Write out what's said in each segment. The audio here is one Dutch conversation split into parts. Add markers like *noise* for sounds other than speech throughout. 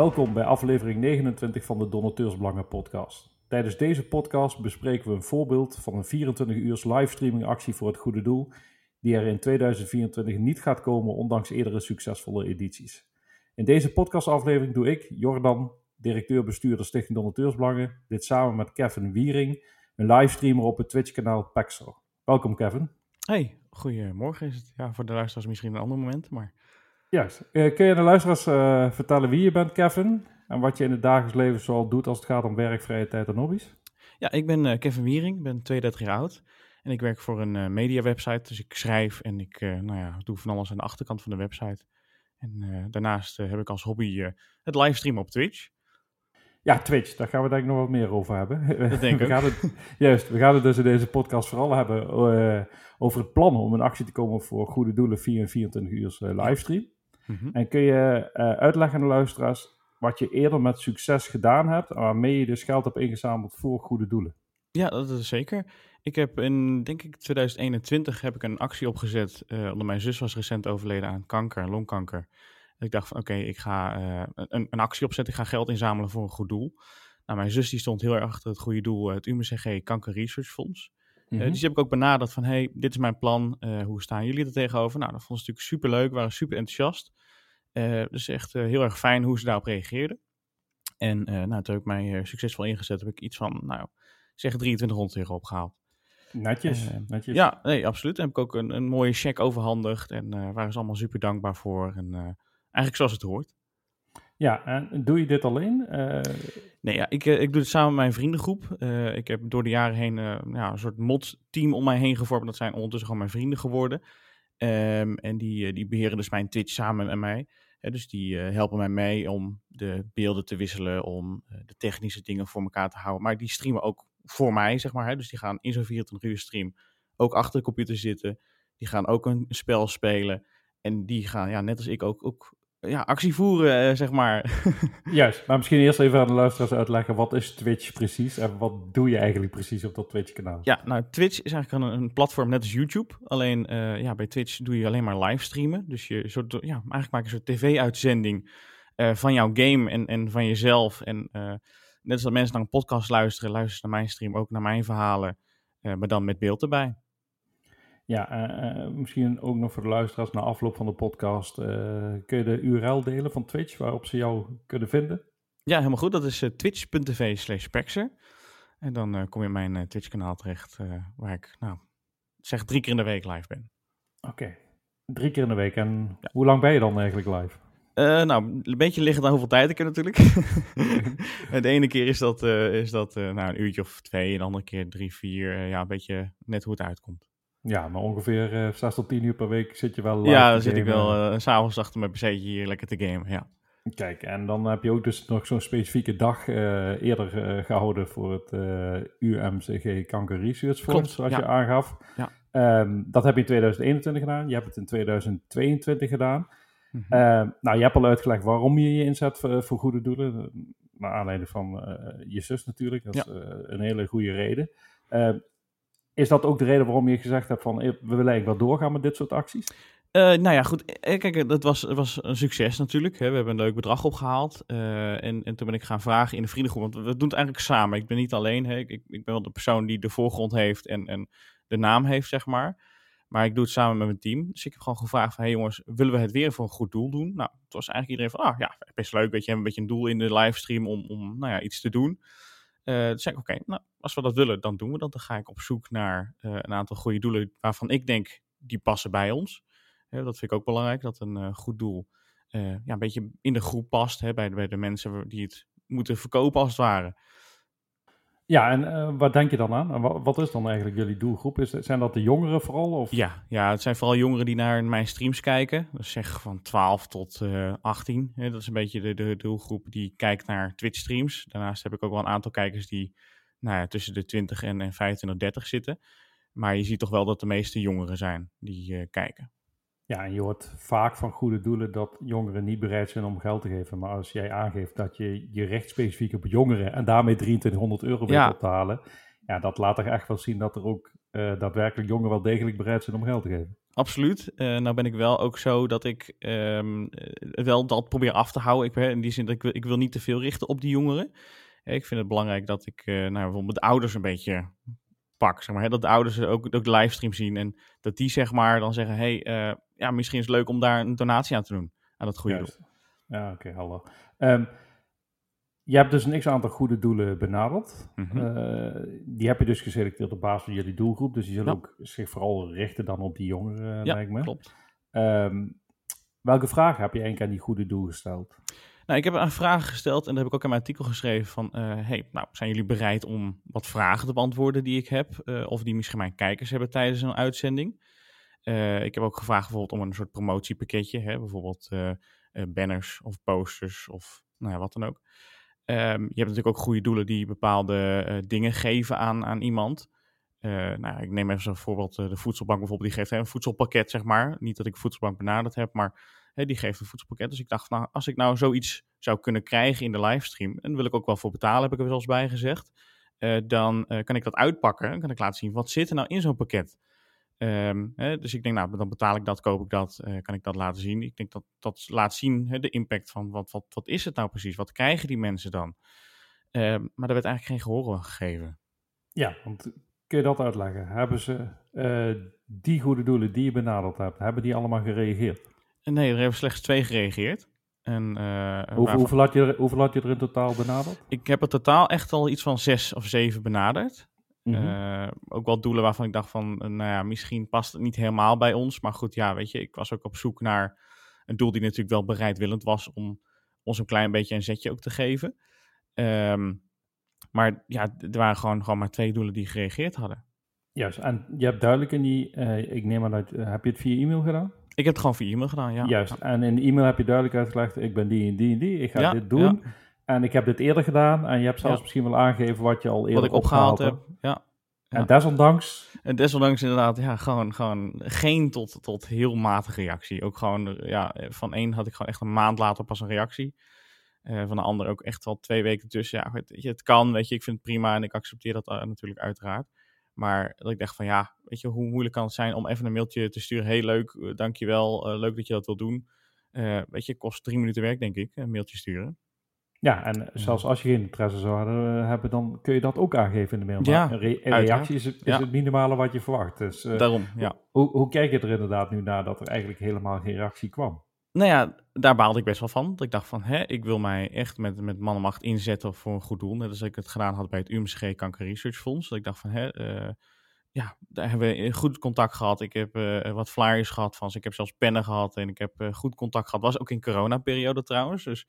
Welkom bij aflevering 29 van de Donateursbelangen podcast. Tijdens deze podcast bespreken we een voorbeeld van een 24 uur livestreaming actie voor het goede doel, die er in 2024 niet gaat komen ondanks eerdere succesvolle edities. In deze podcastaflevering doe ik, Jordan, directeur-bestuurder Stichting Donateursbelangen, dit samen met Kevin Wiering, een livestreamer op het Twitch-kanaal Paxo. Welkom Kevin. Hey, goedemorgen is het. Ja, voor de luisteraars misschien een ander moment, maar... Juist. Uh, kun je de luisteraars uh, vertellen wie je bent, Kevin? En wat je in het dagelijks leven zoal doet als het gaat om werk, vrije tijd en hobby's? Ja, ik ben uh, Kevin Wiering, ik ben 32 jaar oud. En ik werk voor een media website, dus ik schrijf en ik nou ja, doe van alles aan de achterkant van de website. En daarnaast heb ik als hobby het livestreamen op Twitch. Ja, Twitch, daar gaan we denk ik nog wat meer over hebben. *laughs* Dat denk ik. we gaan het, *laughs* juist, we gaan het dus in deze podcast vooral hebben over het plan om een actie te komen voor goede doelen via een 24 uur livestream. Mhm. En kun je uh, uitleggen aan de luisteraars wat je eerder met succes gedaan hebt, waarmee je dus geld hebt ingezameld voor goede doelen? Ja, dat is zeker. Ik heb in, denk ik, 2021 heb ik een actie opgezet, uh, omdat mijn zus was recent overleden aan kanker, longkanker. ik dacht van, oké, ik ga uh, een, een, actie opzetten, ik ga geld inzamelen voor een goed doel. Nou, mijn zus die stond heel erg achter het goede doel, het UMCG Kanker Research Fonds. Mm dus die heb ik ook benaderd van, hey, dit is mijn plan, hoe staan jullie er tegenover? Nou, dat vond ze natuurlijk super leuk, waren super enthousiast. Uh, dus echt heel erg fijn hoe ze daarop reageerden. En nou, toen heb ik mij succesvol ingezet, heb ik iets van, nou, zeg 2300 euro opgehaald. Netjes, netjes. Ja, nee, absoluut. Dan heb ik ook een, een mooie check overhandigd en waren ze allemaal super dankbaar voor. En eigenlijk zoals het hoort. Ja, en doe je dit alleen? Nee, ja, ik, ik doe het samen met mijn vriendengroep. ik heb door de jaren heen ja, een soort mod-team om mij heen gevormd. Dat zijn ondertussen gewoon mijn vrienden geworden. Um, en die, die beheren dus mijn Twitch samen met mij dus die helpen mij mee om de beelden te wisselen, om de technische dingen voor elkaar te houden. Maar die streamen ook voor mij, zeg maar. Hè? Dus die gaan in zo'n 24 uur stream ook achter de computer zitten. Die gaan ook een spel spelen. En die gaan, ja, net als ik ook, ook ja, actie voeren, uh, zeg maar. *laughs* Juist, maar misschien eerst even aan de luisteraars uitleggen, wat is Twitch precies en wat doe je eigenlijk precies op dat Twitch-kanaal? Ja, nou, Twitch is eigenlijk een, een platform net als YouTube, alleen uh, ja, bij Twitch doe je alleen maar livestreamen. Dus je soort, ja, eigenlijk maak je een soort tv-uitzending uh, van jouw game en, en van jezelf. En net als dat mensen naar een podcast luisteren, luisteren naar mijn stream, ook naar mijn verhalen, maar dan met beeld erbij. Ja, uh, misschien ook nog voor de luisteraars na afloop van de podcast. Uh, kun je de URL delen van Twitch waarop ze jou kunnen vinden? Ja, helemaal goed. Dat is uh, twitch.tv slash En dan kom je in mijn Twitch kanaal terecht waar ik, nou, zeg drie keer in de week live ben. Oké, drie keer in de week. En hoe lang ben je dan eigenlijk live? nou, een beetje liggen aan hoeveel tijd ik heb natuurlijk. *laughs* de ene keer is dat, is dat nou, een uurtje of twee, en de andere keer drie, vier. ja, een beetje net hoe het uitkomt. Ja, maar ongeveer uh, eh, 6 tot 10 uur per week zit je wel Ja, dan zit ik wel uh, s'avonds achter mijn pc'tje hier lekker te gamen, ja. Kijk, en dan heb je ook dus nog zo'n specifieke dag uh, eerder uh, gehouden voor het UMCG Kanker Research Fonds, zoals je aangaf. Ja. Um, dat heb je in 2021 gedaan, je hebt het in 2022 gedaan. Mm -hmm. nou, je hebt al uitgelegd waarom je je inzet voor, voor goede doelen. Naar aanleiding van je zus natuurlijk, dat is een hele goede reden. Ehm, is dat ook de reden waarom je gezegd hebt van eh, we willen eigenlijk wel doorgaan met dit soort acties? Uh, nou ja, goed. Eh, kijk, dat was, was een succes natuurlijk. Hè. We hebben een leuk bedrag opgehaald. En, en toen ben ik gaan vragen in de vriendengroep. Want we doen het eigenlijk samen. Ik ben niet alleen. Hè. Ik, ik ben wel de persoon die de voorgrond heeft en, en de naam heeft, zeg maar. Maar ik doe het samen met mijn team. Dus ik heb gewoon gevraagd van... Hey jongens, willen we het weer voor een goed doel doen? Nou, het was eigenlijk iedereen van... Ah ja, best leuk. Weet je, een beetje een doel in de livestream om, om nou ja, iets te doen. Uh, dus zei ik, oké, nou, als we dat willen, dan doen we dat. Dan ga ik op zoek naar uh, een aantal goede doelen waarvan ik denk, die passen bij ons. Uh, dat vind ik ook belangrijk, dat een uh, goed doel ja, een beetje in de groep past, hè, bij, bij de mensen die het moeten verkopen als het ware. Ja, en uh, wat denk je dan aan? Wat, is dan eigenlijk jullie doelgroep? Is, zijn dat de jongeren vooral? Of? Ja, ja, het zijn vooral jongeren die naar mijn streams kijken. Dus zeg van 12 tot uh, 18. Hè, dat is een beetje de, doelgroep die kijkt naar Twitch streams. Daarnaast heb ik ook wel een aantal kijkers die nou ja, tussen de 20 en, en 25, 30 zitten. Maar je ziet toch wel dat de meeste jongeren zijn die uh, kijken. Ja, en je hoort vaak van goede doelen dat jongeren niet bereid zijn om geld te geven. Maar als jij aangeeft dat je je recht specifiek op jongeren en daarmee 2300 euro weet ja. op te halen, ja, dat laat er echt wel zien dat er ook uh, daadwerkelijk jongeren wel degelijk bereid zijn om geld te geven. Absoluut. Uh, nou ben ik wel ook zo dat ik um, wel dat probeer af te houden. Ik, in die zin dat ik wil, ik wil niet te veel richten op die jongeren. Ik vind het belangrijk dat ik uh, nou, bijvoorbeeld de ouders een beetje pak. Zeg maar, hè, dat de ouders ook, ook de livestream zien. En dat die zeg maar dan zeggen, hey, uh, ja, misschien is het leuk om daar een donatie aan te doen. Aan dat goede doel. Ja, oké, hallo. Um, je hebt dus een x-aantal goede doelen benaderd. Mm die heb je dus geselecteerd op basis van jullie doelgroep. Dus die zullen ook zich vooral richten dan op die jongeren, ja, lijkt me. klopt. Um, welke vragen heb je eigenlijk aan die goede doel gesteld? Nou, ik heb een vraag gesteld en dat heb ik ook in mijn artikel geschreven van... Uh, hey, nou, zijn jullie bereid om wat vragen te beantwoorden die ik heb? Uh, of die misschien mijn kijkers hebben tijdens een uitzending? Uh, ik heb ook gevraagd bijvoorbeeld om een soort promotiepakketje. Hè? Bijvoorbeeld banners of posters of nou ja, wat dan ook. Um, je hebt natuurlijk ook goede doelen die bepaalde dingen geven aan, aan iemand. Nou, ik neem even zo'n voorbeeld, de voedselbank bijvoorbeeld, die geeft een voedselpakket, zeg maar. Niet dat ik voedselbank benaderd heb, maar die geeft een voedselpakket. Dus ik dacht, nou, als ik nou zoiets zou kunnen krijgen in de livestream, en wil ik ook wel voor betalen, heb ik er zelfs bij gezegd, dan kan ik dat uitpakken en kan ik laten zien, wat zit er nou in zo'n pakket? Hè, dus ik denk, nou, dan betaal ik dat, koop ik dat, uh, kan ik dat laten zien. Ik denk dat dat laat zien de impact van wat, wat, wat is het nou precies? Wat krijgen die mensen dan? Um, maar daar werd eigenlijk geen gehoor aan gegeven. Ja, want kun je dat uitleggen? Hebben ze die goede doelen die je benaderd hebt, hebben die allemaal gereageerd? Nee, er hebben slechts twee gereageerd. En, uh, hoeveel, hoeveel, had je, hoeveel had je er in totaal benaderd? Ik heb er totaal echt al iets van zes of zeven benaderd. Uh, ook wel doelen waarvan ik dacht van, nou ja, misschien past het niet helemaal bij ons. Maar goed, ja, weet je, ik was ook op zoek naar een doel die natuurlijk wel bereidwillend was om ons een klein beetje een zetje ook te geven. Um, maar ja, er waren gewoon, gewoon maar twee doelen die gereageerd hadden. Juist, en je hebt duidelijk in die, uh, ik neem aan dat, heb je het via e-mail gedaan? Ik heb het gewoon via e-mail gedaan, ja. Juist, en in de e-mail heb je duidelijk uitgelegd, ik ben die en die en die, ik ga ja, dit doen. Ja. En ik heb dit eerder gedaan en je hebt zelfs misschien wel aangegeven wat je al eerder Wat ik opgehaald, heb, ja. En desondanks? En desondanks inderdaad, ja, gewoon, gewoon geen tot, tot heel matige reactie. Ook gewoon, ja, van één had ik gewoon echt een maand later pas een reactie. Uh, van de ander ook echt wel twee weken tussen. Ja, je, het kan, weet je, ik vind het prima en ik accepteer dat uh, natuurlijk uiteraard. Maar dat ik dacht van ja, weet je, hoe moeilijk kan het zijn om even een mailtje te sturen. Heel leuk, uh, dankjewel, leuk dat je dat wil doen. weet je, kost drie minuten werk denk ik, een mailtje sturen. Ja, en zelfs als je geen interesse zou hebben, dan kun je dat ook aangeven in de mail. Ja, een, re een reactie is, het, is ja. het minimale wat je verwacht. Dus, uh, Daarom, ja. Hoe, hoe kijk je er inderdaad nu naar dat er eigenlijk helemaal geen reactie kwam? Nou ja, daar baalde ik best wel van. Dat ik dacht van, hè, ik wil mij echt met, met man en macht inzetten voor een goed doel. Net als ik het gedaan had bij het UMCG Kanker Research Fonds. Dat ik dacht van, hè, uh, ja, daar hebben we goed contact gehad. Ik heb uh, wat flyers gehad van ze. Ik heb zelfs pennen gehad en ik heb goed contact gehad. Was ook in coronaperiode trouwens, dus...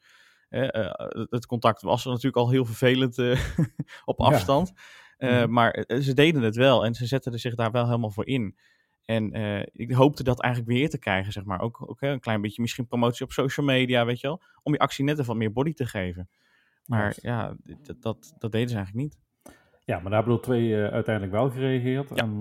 Het contact was natuurlijk al heel vervelend *laughs* op afstand. Ja. Mm. Maar ze deden het wel en ze zetten zich daar wel helemaal voor in. En ik hoopte dat eigenlijk weer te krijgen, zeg maar. Ook, ook een klein beetje misschien promotie op social media, weet je wel. Om je actie net even wat meer body te geven. Maar ja, dat, dat, dat, deden ze eigenlijk niet. Ja, maar daar hebben er twee uiteindelijk wel gereageerd. Ja. En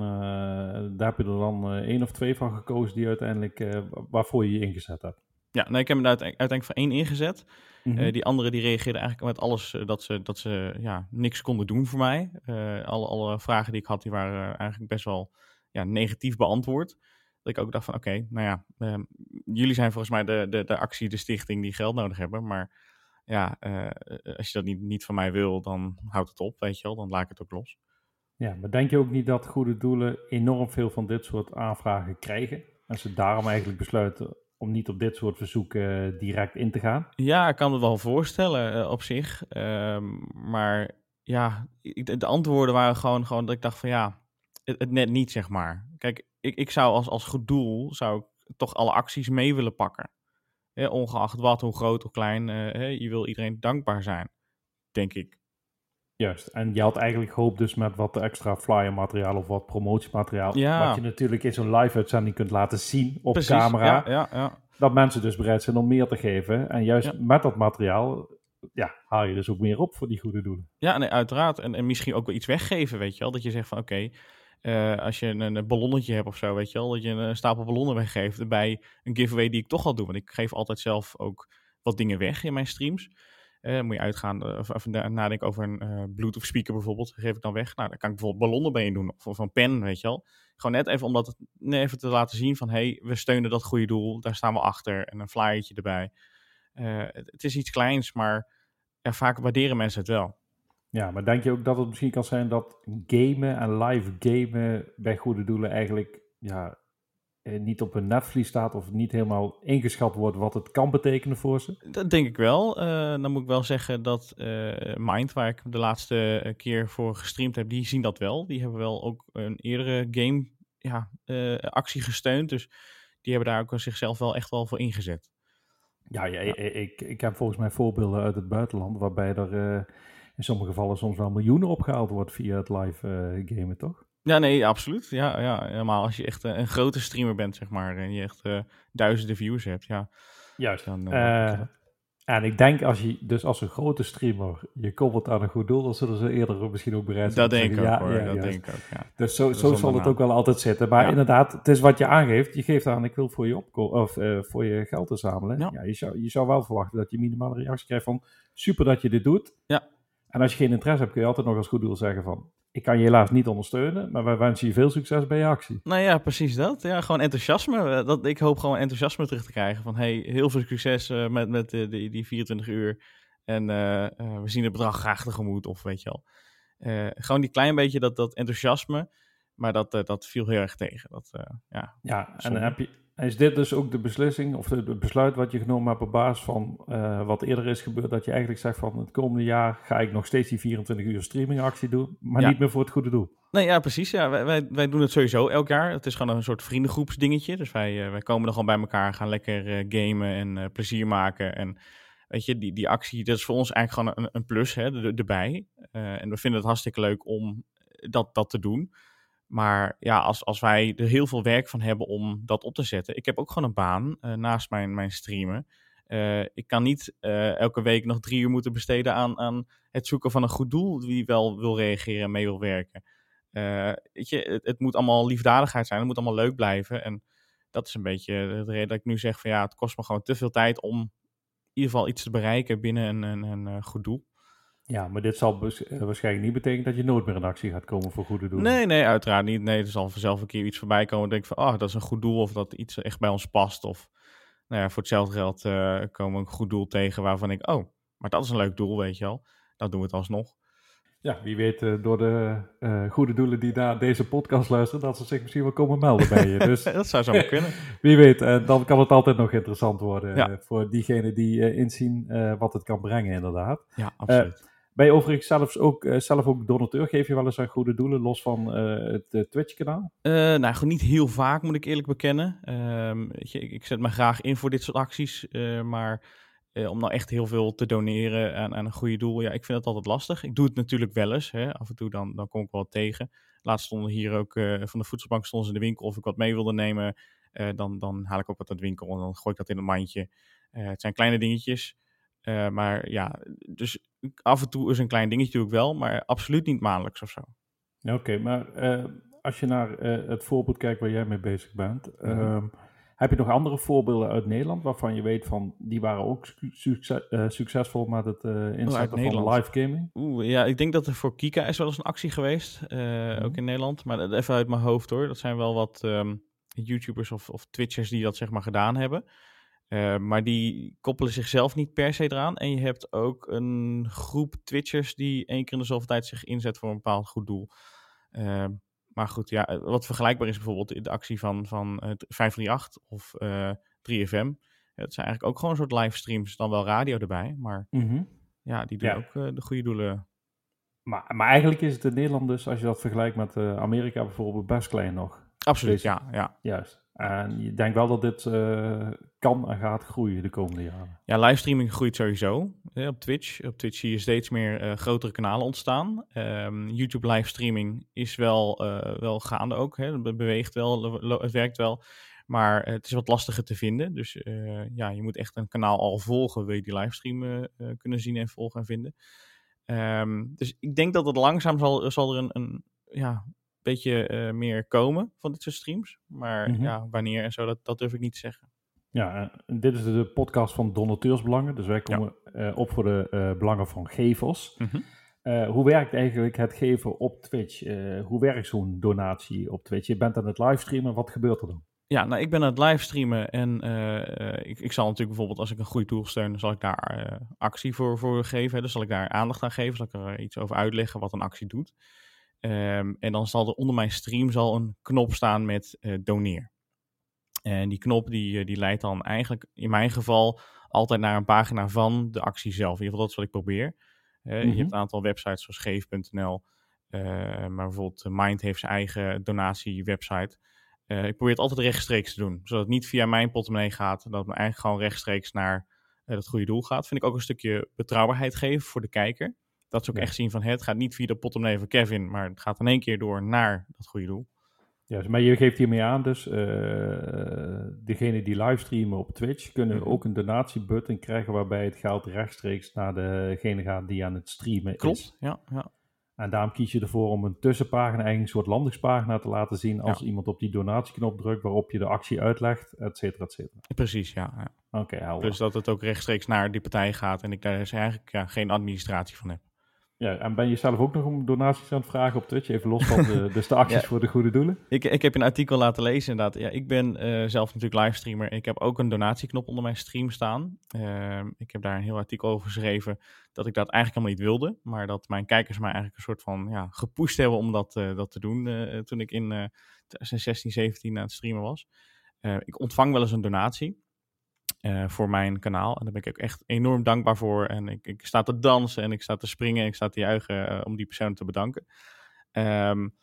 daar heb je er dan één of twee van gekozen die uiteindelijk, waarvoor je je ingezet hebt. Ja, nee, ik heb daar uiteindelijk voor één ingezet. Mm -hmm. uh, die andere die reageerden eigenlijk met alles uh, dat ze, dat ze ja, niks konden doen voor mij. Uh, alle, alle vragen die ik had, die waren eigenlijk best wel ja, negatief beantwoord. Dat ik ook dacht van oké, okay, nou ja, ehm, jullie zijn volgens mij de, de, de actie, de stichting die geld nodig hebben. Maar ja, als je dat niet, niet van mij wil, dan houd het op, weet je wel. Dan laat ik het ook los. Ja, maar denk je ook niet dat goede doelen enorm veel van dit soort aanvragen krijgen? En ze daarom eigenlijk besluiten om niet op dit soort verzoeken direct in te gaan? Ja, ik kan het wel voorstellen uh, op zich. Um, maar ja, de antwoorden waren gewoon, gewoon dat ik dacht van ja, het, net niet zeg maar. Kijk, ik, ik zou als, als goed doel, zou ik toch alle acties mee willen pakken. Ongeacht wat, hoe groot of klein, uh, je wil iedereen dankbaar zijn, denk ik. Juist, en je had eigenlijk gehoopt dus met wat extra flyer materiaal of wat promotiemateriaal, ja. wat je natuurlijk in zo'n live uitzending kunt laten zien op Precies, camera, ja, ja, ja. dat mensen dus bereid zijn om meer te geven. En juist met dat materiaal ja, haal je dus ook meer op voor die goede doelen. Ja, nee, uiteraard. En, en misschien ook wel iets weggeven, weet je wel. Dat je zegt van oké, okay, uh, als je een, een, ballonnetje hebt of zo, weet je wel, dat je een stapel ballonnen weggeeft bij een giveaway die ik toch al doe. Want ik geef altijd zelf ook wat dingen weg in mijn streams. Uh, moet je uitgaan of, of nadenken over een Bluetooth speaker bijvoorbeeld. Geef ik dan weg. Nou, dan kan ik bijvoorbeeld ballonnen bij doen. Of, of een pen, weet je wel. Gewoon net even om dat even te laten zien van... hé, hey, we steunen dat goede doel. Daar staan we achter. En een flyertje erbij. Het, het, is iets kleins, maar vaak waarderen mensen het wel. Ja, maar denk je ook dat het misschien kan zijn dat gamen en live gamen bij goede doelen eigenlijk ja, eh, niet op een netvlies staat of niet helemaal ingeschat wordt wat het kan betekenen voor ze? Dat denk ik wel. Uh, dan moet ik wel zeggen dat uh, Mind, waar ik de laatste keer voor gestreamd heb, die zien dat wel. Die hebben wel ook een eerdere game ja, actie gesteund. Dus die hebben daar ook zichzelf wel echt wel voor ingezet. Ja, ja, Ik, ik heb volgens mij voorbeelden uit het buitenland waarbij er in sommige gevallen soms wel miljoenen opgehaald wordt via het live uh, gamen, toch? Ja, nee, absoluut. Ja, ja, helemaal als je echt uh, een grote streamer bent, zeg maar, en je echt uh, duizenden views hebt, ja. Juist. Dan, en ik denk als je, dus als een grote streamer je koppelt aan een goed doel, dan zullen ze eerder misschien ook bereid zijn. Dat denk ik ook, ja, hoor. Ja, dat denk ik ook, ja. Dus zo, zo zal het ook wel altijd zitten. Maar inderdaad, het is wat je aangeeft. Je geeft aan, ik wil voor je, opko of, voor je geld te zamelen. Ja. je, zou, je zou wel verwachten dat je minimale reactie krijgt van, super dat je dit doet. Ja. En als je geen interesse hebt, kun je altijd nog als goed doel zeggen van... Ik kan je helaas niet ondersteunen, maar wij wensen je veel succes bij je actie. Nou ja, precies dat. Ja, gewoon enthousiasme. Eh, dat, ik hoop gewoon enthousiasme terug te krijgen. Van hey, heel veel succes uh, met, met uh, die, die 24 uur. En uh, we zien het bedrag graag tegemoet, of weet je wel. gewoon die klein beetje dat, dat enthousiasme. Maar dat, dat viel heel erg tegen. Dat, ja, ja en dan heb je, is dit dus ook de beslissing of het besluit wat je genomen hebt op basis van uh, wat eerder is gebeurd? Dat je eigenlijk zegt van het komende jaar ga ik nog steeds die 24 uur streamingactie doen, maar niet meer voor het goede doel. Nee, ja, precies. Ja. Wij, wij, wij, doen het sowieso elk jaar. Het is gewoon een soort vriendengroepsdingetje. Dus wij, uh, wij komen er gewoon bij elkaar, gaan lekker uh, gamen en plezier maken. En weet je, die, die actie, dat is voor ons eigenlijk gewoon een, een plus hè, erbij. en we vinden het hartstikke leuk om dat, dat te doen. Maar ja, als, als wij er heel veel werk van hebben om dat op te zetten. Ik heb ook gewoon een baan uh, naast mijn, mijn streamen. Uh, ik kan niet uh, elke week nog drie uur moeten besteden aan, aan het zoeken van een goed doel. Wie wel wil reageren en mee wil werken. weet je, het, het, moet allemaal liefdadigheid zijn. Het moet allemaal leuk blijven. En dat is een beetje de reden dat ik nu zeg van ja, het kost me gewoon te veel tijd om in ieder geval iets te bereiken binnen een, een, een goed doel. Ja, maar dit zal eh, waarschijnlijk niet betekenen dat je nooit meer in actie gaat komen voor goede doelen. Nee, nee, uiteraard niet. Nee, er zal vanzelf een keer iets voorbij komen. denk van, oh, dat is een goed doel of dat iets echt bij ons past. Of nou ja, voor hetzelfde geld uh, komen we een goed doel tegen waarvan ik, oh, maar dat is een leuk doel, weet je wel. Dat doen we het alsnog. Ja, wie weet uh, door de uh, goede doelen die naar deze podcast luisteren, dat ze zich misschien wel komen melden bij je. Dus, *laughs* dat zou zo *laughs* kunnen. wie weet, uh, dan kan het altijd nog interessant worden ja. voor diegenen die inzien wat het kan brengen inderdaad. Ja, absoluut. Ben je overigens zelfs ook, uh, zelf ook donateur? Geef je wel eens aan goede doelen, los van uh, het uh, Twitch-kanaal? nou, niet heel vaak, moet ik eerlijk bekennen. Ehm, je, ik, zet me graag in voor dit soort acties, maar om nou echt heel veel te doneren aan, aan, een goede doel, ja, ik vind dat altijd lastig. Ik doe het natuurlijk wel eens, hè. af en toe dan, dan kom ik wel tegen. Laatst stonden hier ook van de voedselbank stonden in de winkel of ik wat mee wilde nemen. dan, dan haal ik ook wat uit de winkel en dan gooi ik dat in een mandje. het zijn kleine dingetjes. Uh, maar ja, dus af en toe is een klein dingetje natuurlijk wel, maar absoluut niet maandelijks of zo. Oké, maar uh, als je naar uh, het voorbeeld kijkt waar jij mee bezig bent, mm -hmm. um, heb je nog andere voorbeelden uit Nederland waarvan je weet van die waren ook succes, succesvol met het inzetten oh, van live gaming? Oeh, ja, ik denk dat er voor Kika is wel eens een actie geweest, mm -hmm. ook in Nederland. Maar even uit mijn hoofd hoor, dat zijn wel wat um, YouTubers of, of Twitchers die dat zeg maar gedaan hebben. Uh, maar die koppelen zichzelf niet per se eraan. En je hebt ook een groep Twitchers die één keer in de zoveel tijd zich inzet voor een bepaald goed doel. Uh, maar goed, ja, wat vergelijkbaar is bijvoorbeeld de actie van, van uh, 538 of 3FM. Het zijn eigenlijk ook gewoon een soort livestreams, dan wel radio erbij. Maar mm -hmm. ja, die doen ja. ook de goede doelen. Maar, maar eigenlijk is het in Nederland dus, als je dat vergelijkt met Amerika bijvoorbeeld, best klein nog. Absoluut, dus, ja, ja. Juist. En je denkt wel dat dit uh, kan en gaat groeien de komende jaren. Ja, livestreaming groeit sowieso hè, op Twitch. Op Twitch zie je steeds meer uh, grotere kanalen ontstaan. Um, YouTube livestreaming is wel, uh, wel gaande ook. Hè. Het beweegt wel, het werkt wel. Maar het is wat lastiger te vinden. Dus ja, je moet echt een kanaal al volgen. Wil je die livestream kunnen zien en volgen en vinden. Um, dus ik denk dat het langzaam zal, zal er een, een ja, beetje meer komen van dit soort streams. Maar mm -hmm. ja, wanneer en zo, dat, dat durf ik niet te zeggen. Ja, dit is de podcast van Donateursbelangen. Dus wij komen op voor de belangen van gevers. Mhm. hoe werkt eigenlijk het geven op Twitch? hoe werkt zo'n donatie op Twitch? Je bent aan het livestreamen, wat gebeurt er dan? Ja, nou, ik ben aan het livestreamen en ik, ik zal natuurlijk bijvoorbeeld als ik een goede doel steun, zal ik daar actie voor, voor geven. Dus zal ik daar aandacht aan geven, zal ik er iets over uitleggen wat een actie doet. Ehm, en dan zal er onder mijn stream zal een knop staan met doneer. En die knop die, eh, die leidt dan eigenlijk in mijn geval altijd naar een pagina van de actie zelf. In ieder geval dat is wat ik probeer. Je hebt mhm. een aantal websites zoals geef.nl. Uh, maar bijvoorbeeld Mind heeft zijn eigen donatiewebsite. Uh, ik probeer het altijd rechtstreeks te doen. Zodat het niet via mijn portemonnee gaat. Dat het eigenlijk gewoon rechtstreeks naar het goede doel gaat. Vind ik ook een stukje betrouwbaarheid geven voor de kijker. Dat ze ook echt zien van het gaat niet via de portemonnee van Kevin. Maar het gaat in één keer door naar dat goede doel. Ja, maar je geeft hiermee aan, dus uh, degenen die livestreamen op Twitch kunnen mhm. ook een donatiebutton krijgen waarbij het geld rechtstreeks naar degene gaat die aan het streamen Klopt, is. ja, ja. En daarom kies je ervoor om een tussenpagina, eigenlijk een soort landingspagina te laten zien als iemand op die donatieknop drukt waarop je de actie uitlegt, et cetera, et cetera. Precies, ja. ja. Oké, okay, Dus dat het ook rechtstreeks naar die partij gaat en ik daar dus eigenlijk ja, geen administratie van heb. Ja, en ben je zelf ook nog om donaties aan het vragen op Twitch? Even los van de, *laughs* dus de acties voor de goede doelen? Ik, ik heb een artikel laten lezen inderdaad. Ja, ik ben uh, zelf natuurlijk livestreamer. Ik heb ook een donatieknop onder mijn stream staan. Uh, ik heb daar een heel artikel over geschreven dat ik dat eigenlijk helemaal niet wilde. Maar dat mijn kijkers mij eigenlijk een soort van ja, gepusht hebben om dat, uh, dat te doen toen ik in 2016, 17 aan het streamen was. ik ontvang wel eens een donatie. Uh, voor mijn kanaal. En daar ben ik ook echt enorm dankbaar voor. En ik, ik sta te dansen en ik sta te springen en ik sta te juichen uh, om die persoon te bedanken. Um,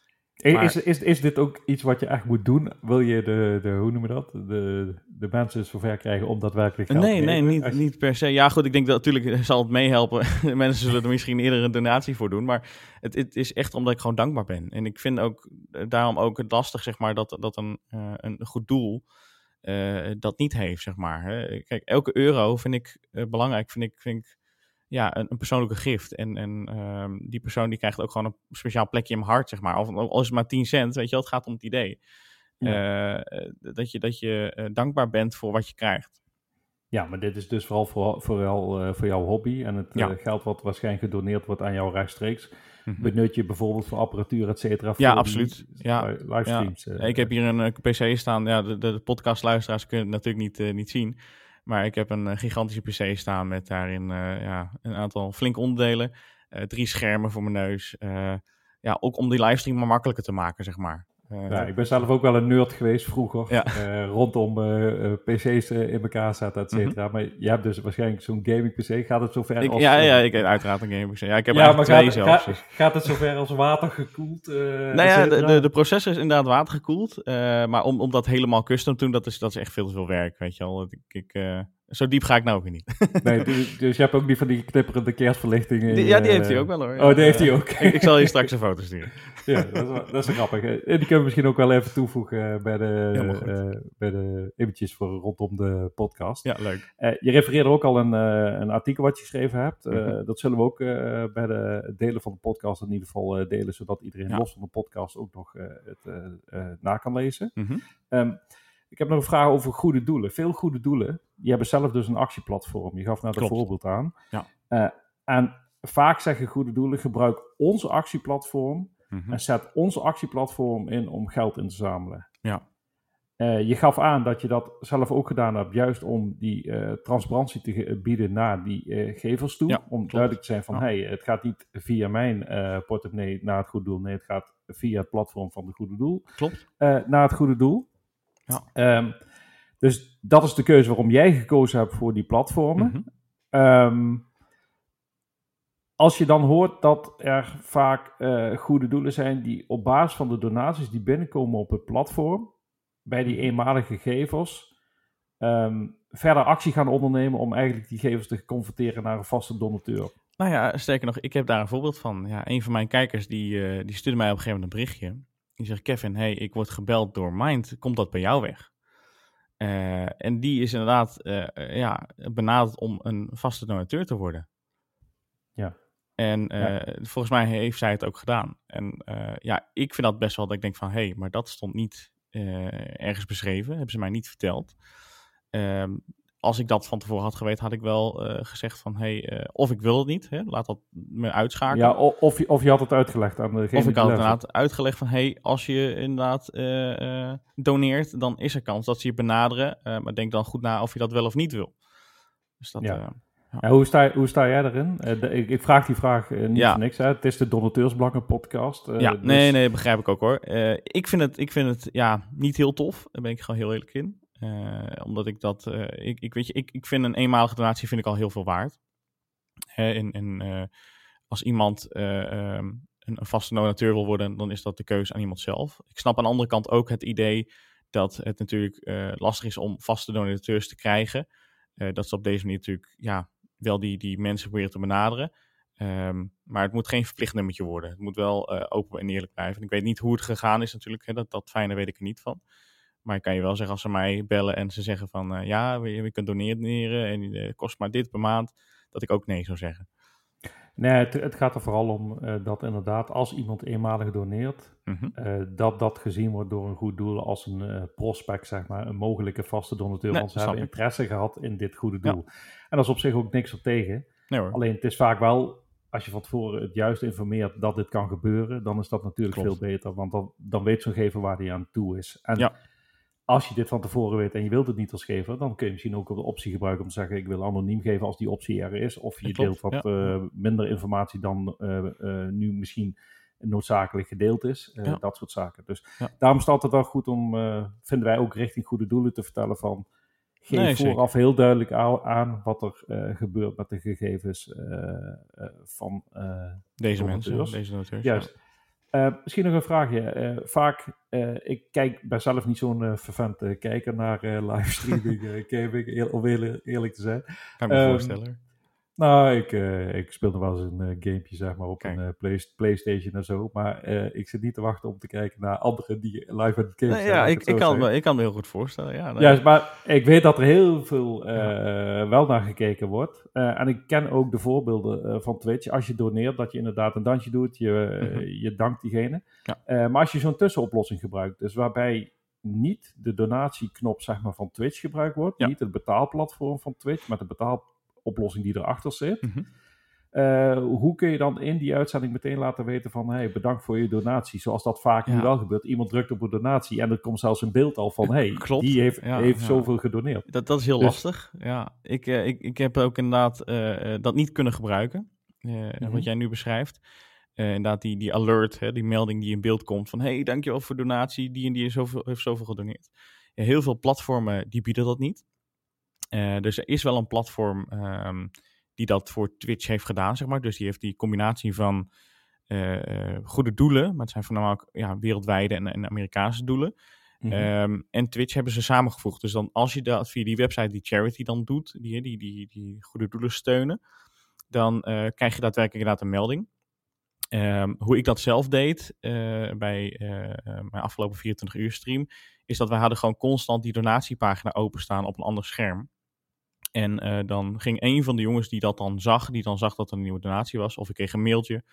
maar... is, is, is dit ook iets wat je echt moet doen? Wil je de, de hoe noemen we dat? De, de mensen zover krijgen om daadwerkelijk geld nee, te Nee, niet, niet per se. Ja, goed, ik denk dat natuurlijk zal het meehelpen. *laughs* mensen zullen er misschien eerder een donatie voor doen. Maar het, het is echt omdat ik gewoon dankbaar ben. En ik vind ook daarom ook het lastig, zeg maar, dat, dat een, uh, een goed doel uh, dat niet heeft, zeg maar. Hè. Kijk, elke euro vind ik uh, belangrijk, vind ik, vind ik ja, een, een persoonlijke gift. En, en um, die persoon die krijgt ook gewoon een speciaal plekje in mijn hart, zeg maar. Of al is het maar 10 cent, weet je wel, het gaat om het idee. Ja. Uh, dat je, dat je dankbaar bent voor wat je krijgt. Ja, maar dit is dus vooral voor, vooral, voor jouw hobby. En het ja. geld wat waarschijnlijk gedoneerd wordt aan jou rechtstreeks Mhm. benut je bijvoorbeeld voor apparatuur, et cetera. Ja, absoluut. Ja, livestreams. Ja. Eh. Ik heb hier een, PC staan. Ja, de, de podcastluisteraars kunnen het natuurlijk niet, uh, niet zien. Maar ik heb een gigantische PC staan met daarin uh, ja, een aantal flinke onderdelen. drie schermen voor mijn neus. ja, ook om die livestream maar makkelijker te maken, zeg maar. Uh, ja, ik ben zelf ook wel een nerd geweest vroeger. Uh, rondom uh, PC's in elkaar zetten, et cetera. Mhm. Maar je hebt dus waarschijnlijk zo'n gaming PC. Gaat het zover ik, als... Ja, ja, ik heb uiteraard een gaming PC. Ja, ik heb ja, maar twee gaat, zelfs. Gaat, gaat, het zover als watergekoeld? *laughs* nou ja, de, de, de, processor is inderdaad watergekoeld. maar om, om dat helemaal custom te doen, dat is, dat is echt veel te veel werk, weet je wel. Ik, ik zo diep ga ik nou ook weer niet. *laughs* nee, dus, dus, je hebt ook niet van die knipperende kerstverlichtingen. ja, die heeft hij ook wel hoor. Oh, die heeft hij ook. ik, ik, zal je straks een *laughs* foto sturen. ja, dat is, dat is grappig. En die kunnen we misschien ook wel even toevoegen bij de, uh, bij de images voor rondom de podcast. Ja, leuk. Uh, je refereerde ook al een, uh, een artikel wat je geschreven hebt. -hmm. Dat zullen we ook bij de delen van de podcast in ieder geval delen, zodat iedereen ja. los van de podcast ook nog het na kan lezen. Mm -hmm. um, ik heb nog een vraag over goede doelen. Veel goede doelen, die hebben zelf dus een actieplatform. Je gaf net een voorbeeld aan. Ja. Uh, en vaak zeggen goede doelen, gebruik onze actieplatform mm -hmm. en zet onze actieplatform in om geld in te zamelen. Ja. Uh, je gaf aan dat je dat zelf ook gedaan hebt, juist om die uh, transparantie te bieden naar die gevers toe. Ja, om klopt. duidelijk te zijn van, ja. hey, het gaat niet via mijn portemonnee naar het goede doel. Nee, het gaat via het platform van het goede doel. Klopt. naar het goede doel. Ja. Um, dus dat is de keuze waarom jij gekozen hebt voor die platformen. Mm -hmm. um, als je dan hoort dat er vaak uh, goede doelen zijn die op basis van de donaties die binnenkomen op het platform, bij die eenmalige gevers, um, verder actie gaan ondernemen om eigenlijk die gevers te converteren naar een vaste donateur. Nou ja, sterker nog, ik heb daar een voorbeeld van. Ja, een van mijn kijkers die, uh, die stuurde mij op een gegeven moment een berichtje. Die zegt, Kevin, hey, ik word gebeld door Mind, komt dat bij jou weg? Uh, en die is inderdaad uh, ja, benaderd om een vaste donateur te worden. Ja. En uh, ja. volgens mij heeft zij het ook gedaan. En ja, ik vind dat best wel dat ik denk van... hé, hey, maar dat stond niet ergens beschreven. Hebben ze mij niet verteld. Um, als ik dat van tevoren had geweten, had ik wel gezegd van, hey, of ik wil het niet, hè, laat dat me uitschakelen. Ja, of je, of je had het uitgelegd aan degene Of ik had het inderdaad uitgelegd van, hey, als je inderdaad doneert, dan is er kans dat ze je benaderen. maar denk dan goed na of je dat wel of niet wil. Dus dat... Ja. Ja. hoe, sta, hoe sta jij erin? Uh, ik, ik, vraag die vraag uh, niet voor niks. Hè? Het is de Donateursbelangen podcast. Uh, ja, dus... nee, nee, begrijp ik ook hoor. ik, vind het, ik vind het ja, niet heel tof. Daar ben ik gewoon heel eerlijk in. Omdat ik dat, ik, ik, weet je, ik, ik vind een eenmalige donatie vind ik al heel veel waard. En en als iemand ehm, een, vaste donateur wil worden, dan is dat de keuze aan iemand zelf. Ik snap aan de andere kant ook het idee dat het natuurlijk lastig is om vaste donateurs te krijgen. dat ze op deze manier natuurlijk ja, wel die, die mensen proberen te benaderen. Ehm, maar het moet geen verplicht nummertje worden. Het moet wel open en eerlijk blijven. ik weet niet hoe het gegaan is natuurlijk. Hè, dat, dat fijne weet ik er niet van. Maar ik kan je wel zeggen, als ze mij bellen en ze zeggen van... Uh, ja, je, je kunt doneren en het uh, kost maar dit per maand. Dat ik ook nee zou zeggen. Nee, het, het gaat er vooral om dat inderdaad als iemand eenmalig doneert... Mhm. dat dat gezien wordt door een goed doel als een prospect, zeg maar. Een mogelijke vaste donateur. Nee, want ze hebben interesse gehad in dit goede doel. Ja. En dat is op zich ook niks op tegen. Nee Alleen het is vaak wel, als je van tevoren het juist informeert dat dit kan gebeuren, dan is dat natuurlijk veel beter. Want dan, dan weet zo'n gever waar hij aan toe is. En ja. Als je dit van tevoren weet en je wilt het niet als gever, dan kun je misschien ook de optie gebruiken om te zeggen: ik wil anoniem geven als die optie er is. Of je deelt wat eh, minder informatie dan uh, uh, nu misschien noodzakelijk gedeeld is. Dat soort zaken. Dus daarom staat het wel goed om, vinden wij ook richting goede doelen te vertellen van geef vooraf heel duidelijk aan wat er gebeurt met de gegevens van deze mensen, deze noteurs. Juist. Misschien nog een vraagje. vaak, ik kijk, ben zelf niet zo'n vervente kijker naar livestreaming, gaming, *laughs* om eerlijk te zijn. Kan me um, voorstellen. Nou, ik, uh, ik speelde wel eens een uh, gamepje, zeg maar, op een uh, play PlayStation en zo. Maar ik zit niet te wachten om te kijken naar anderen die live aan het gamen zijn. Ja, ik, ik, kan me, ik kan me heel goed voorstellen. Ja, nee. ja maar ik weet dat er heel veel wel naar gekeken wordt. en ik ken ook de voorbeelden van Twitch. Als je doneert, dat je inderdaad een dansje doet, je, mm -hmm. je dankt diegene. Ja. maar als je zo'n tussenoplossing gebruikt, dus waarbij niet de donatieknop zeg maar, van Twitch gebruikt wordt, niet het betaalplatform van Twitch, maar de betaal oplossing die erachter zit. Mhm. Eh, hoe kun je dan in die uitzending meteen laten weten van hey, bedankt voor je donatie, zoals dat vaak nu wel gebeurt. Iemand drukt op een donatie en er komt zelfs een beeld al van hey, Klopt. die heeft, heeft zoveel gedoneerd. Dat, dat is heel dus- lastig. Ja, ik, uh, ik, ik heb ook inderdaad uh, dat niet kunnen gebruiken, mhm. wat jij nu beschrijft. inderdaad, die, die alert, hè, die melding die in beeld komt van hey, dankjewel voor donatie, die en die heeft zoveel, heeft zoveel gedoneerd. heel veel platformen die bieden dat niet. Uh, dus er is wel een platform um, die dat voor Twitch heeft gedaan, zeg maar. Dus die heeft die combinatie van uh, goede doelen, maar het zijn voornamelijk ja, wereldwijde en, en Amerikaanse doelen. Mm -hmm. um, en Twitch hebben ze samengevoegd. Dus dan als je dat via die website die charity dan doet, die, die, die, die goede doelen steunen, dan uh, krijg je daadwerkelijk inderdaad een melding. Um, hoe ik dat zelf deed uh, bij mijn afgelopen 24 uur stream, is dat wij hadden gewoon constant die donatiepagina openstaan op een ander scherm. En uh, dan ging een van de jongens die dat dan zag, die dan zag dat er een nieuwe donatie was, of ik kreeg een mailtje.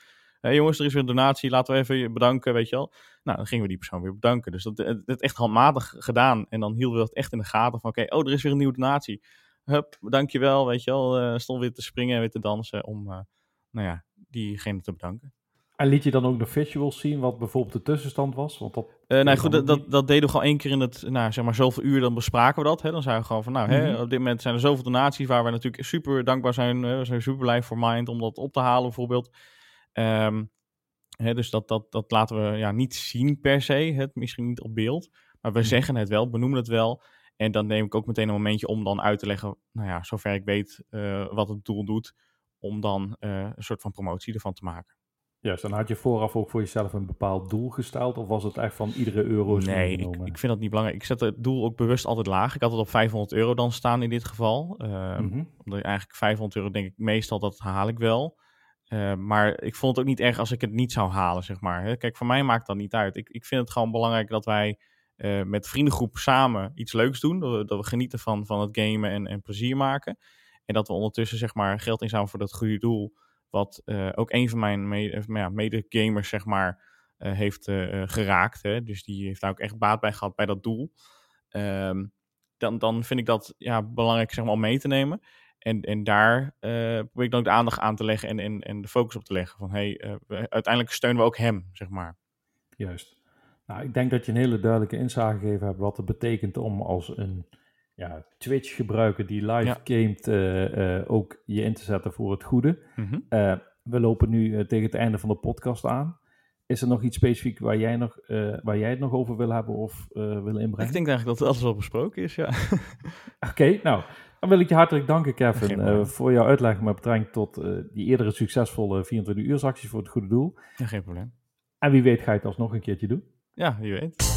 Hé jongens, er is weer een donatie, laten we even bedanken, weet je wel. Nou, dan gingen we die persoon weer bedanken. Dus dat het echt handmatig gedaan. En dan hielden we dat echt in de gaten van, oké, oh, er is weer een nieuwe donatie. Hup, dankjewel, weet je wel. Uh, stond weer te springen en weer te dansen om, uh, nou ja, diegene te bedanken. En liet je dan ook de visuals zien, wat bijvoorbeeld de tussenstand was? Want dat uh, nee, goed, dat, dat, dat, deden we gewoon één keer in het, nou, zeg maar, zoveel uur, dan bespraken we dat. Hè? Dan zeiden we gewoon van, nou, hè, mhm. op dit moment zijn er zoveel donaties waar we natuurlijk super dankbaar zijn. we zijn super blij voor Mind om dat op te halen, bijvoorbeeld. Um, hè, dus dat, dat, dat laten we ja, niet zien per se, het misschien niet op beeld. Maar we mhm. zeggen het wel, benoemen het wel. En dan neem ik ook meteen een momentje om dan uit te leggen, nou ja, zover ik weet, uh, wat het doel doet. Om dan uh, een soort van promotie ervan te maken. Juist, dan had je vooraf ook voor jezelf een bepaald doel gesteld? Of was het echt van iedere euro Nee, ik, ik, vind dat niet belangrijk. Ik zet het doel ook bewust altijd laag. Ik had het op 500 euro dan staan in dit geval. Uh, mm Omdat eigenlijk 500 euro denk ik meestal dat haal ik wel. Uh, maar ik vond het ook niet erg als ik het niet zou halen, zeg maar. Kijk, voor mij maakt dat niet uit. Ik, ik vind het gewoon belangrijk dat wij uh, met vriendengroep samen iets leuks doen. Dat we, dat we genieten van, van het gamen en, en plezier maken. En dat we ondertussen zeg maar geld inzamelen voor dat goede doel. Wat uh, ook een van mijn mede-gamers, ja, zeg maar, uh, heeft geraakt. Hè? Dus die heeft daar ook echt baat bij gehad bij dat doel. Um, dan, dan vind ik dat ja, belangrijk zeg maar, om mee te nemen. En, en daar probeer ik dan ook de aandacht aan te leggen en, en, en de focus op te leggen. Van hey, uiteindelijk steunen we ook hem, zeg maar. Juist. Nou, ik denk dat je een hele duidelijke inzage gegeven hebt wat het betekent om als een ja, Twitch gebruiker die live ja. gamet uh, ook je in te zetten voor het goede. Mhm. we lopen nu tegen het einde van de podcast aan. Is er nog iets specifiek waar jij, nog, waar jij het nog over wil hebben of wil inbrengen? Ik denk eigenlijk dat alles wel besproken is, ja. *laughs* Oké, nou, dan wil ik je hartelijk danken, Kevin, voor jouw uitleg met betrekking tot die eerdere succesvolle 24 uur acties voor het goede doel. Ja, geen probleem. En wie weet ga je het alsnog een keertje doen. Ja, wie weet.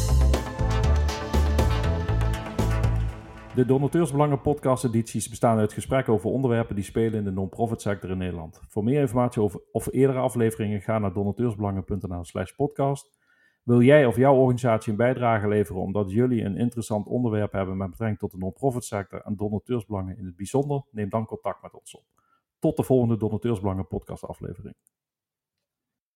De Donateursbelangen podcast edities bestaan uit gesprekken over onderwerpen die spelen in de non-profit sector in Nederland. Voor meer informatie over of eerdere afleveringen ga naar donateursbelangen.nl slash podcast. Wil jij of jouw organisatie een bijdrage leveren omdat jullie een interessant onderwerp hebben met betrekking tot de non-profit sector en donateursbelangen in het bijzonder? Neem dan contact met ons op. Tot de volgende Donateursbelangen podcast aflevering.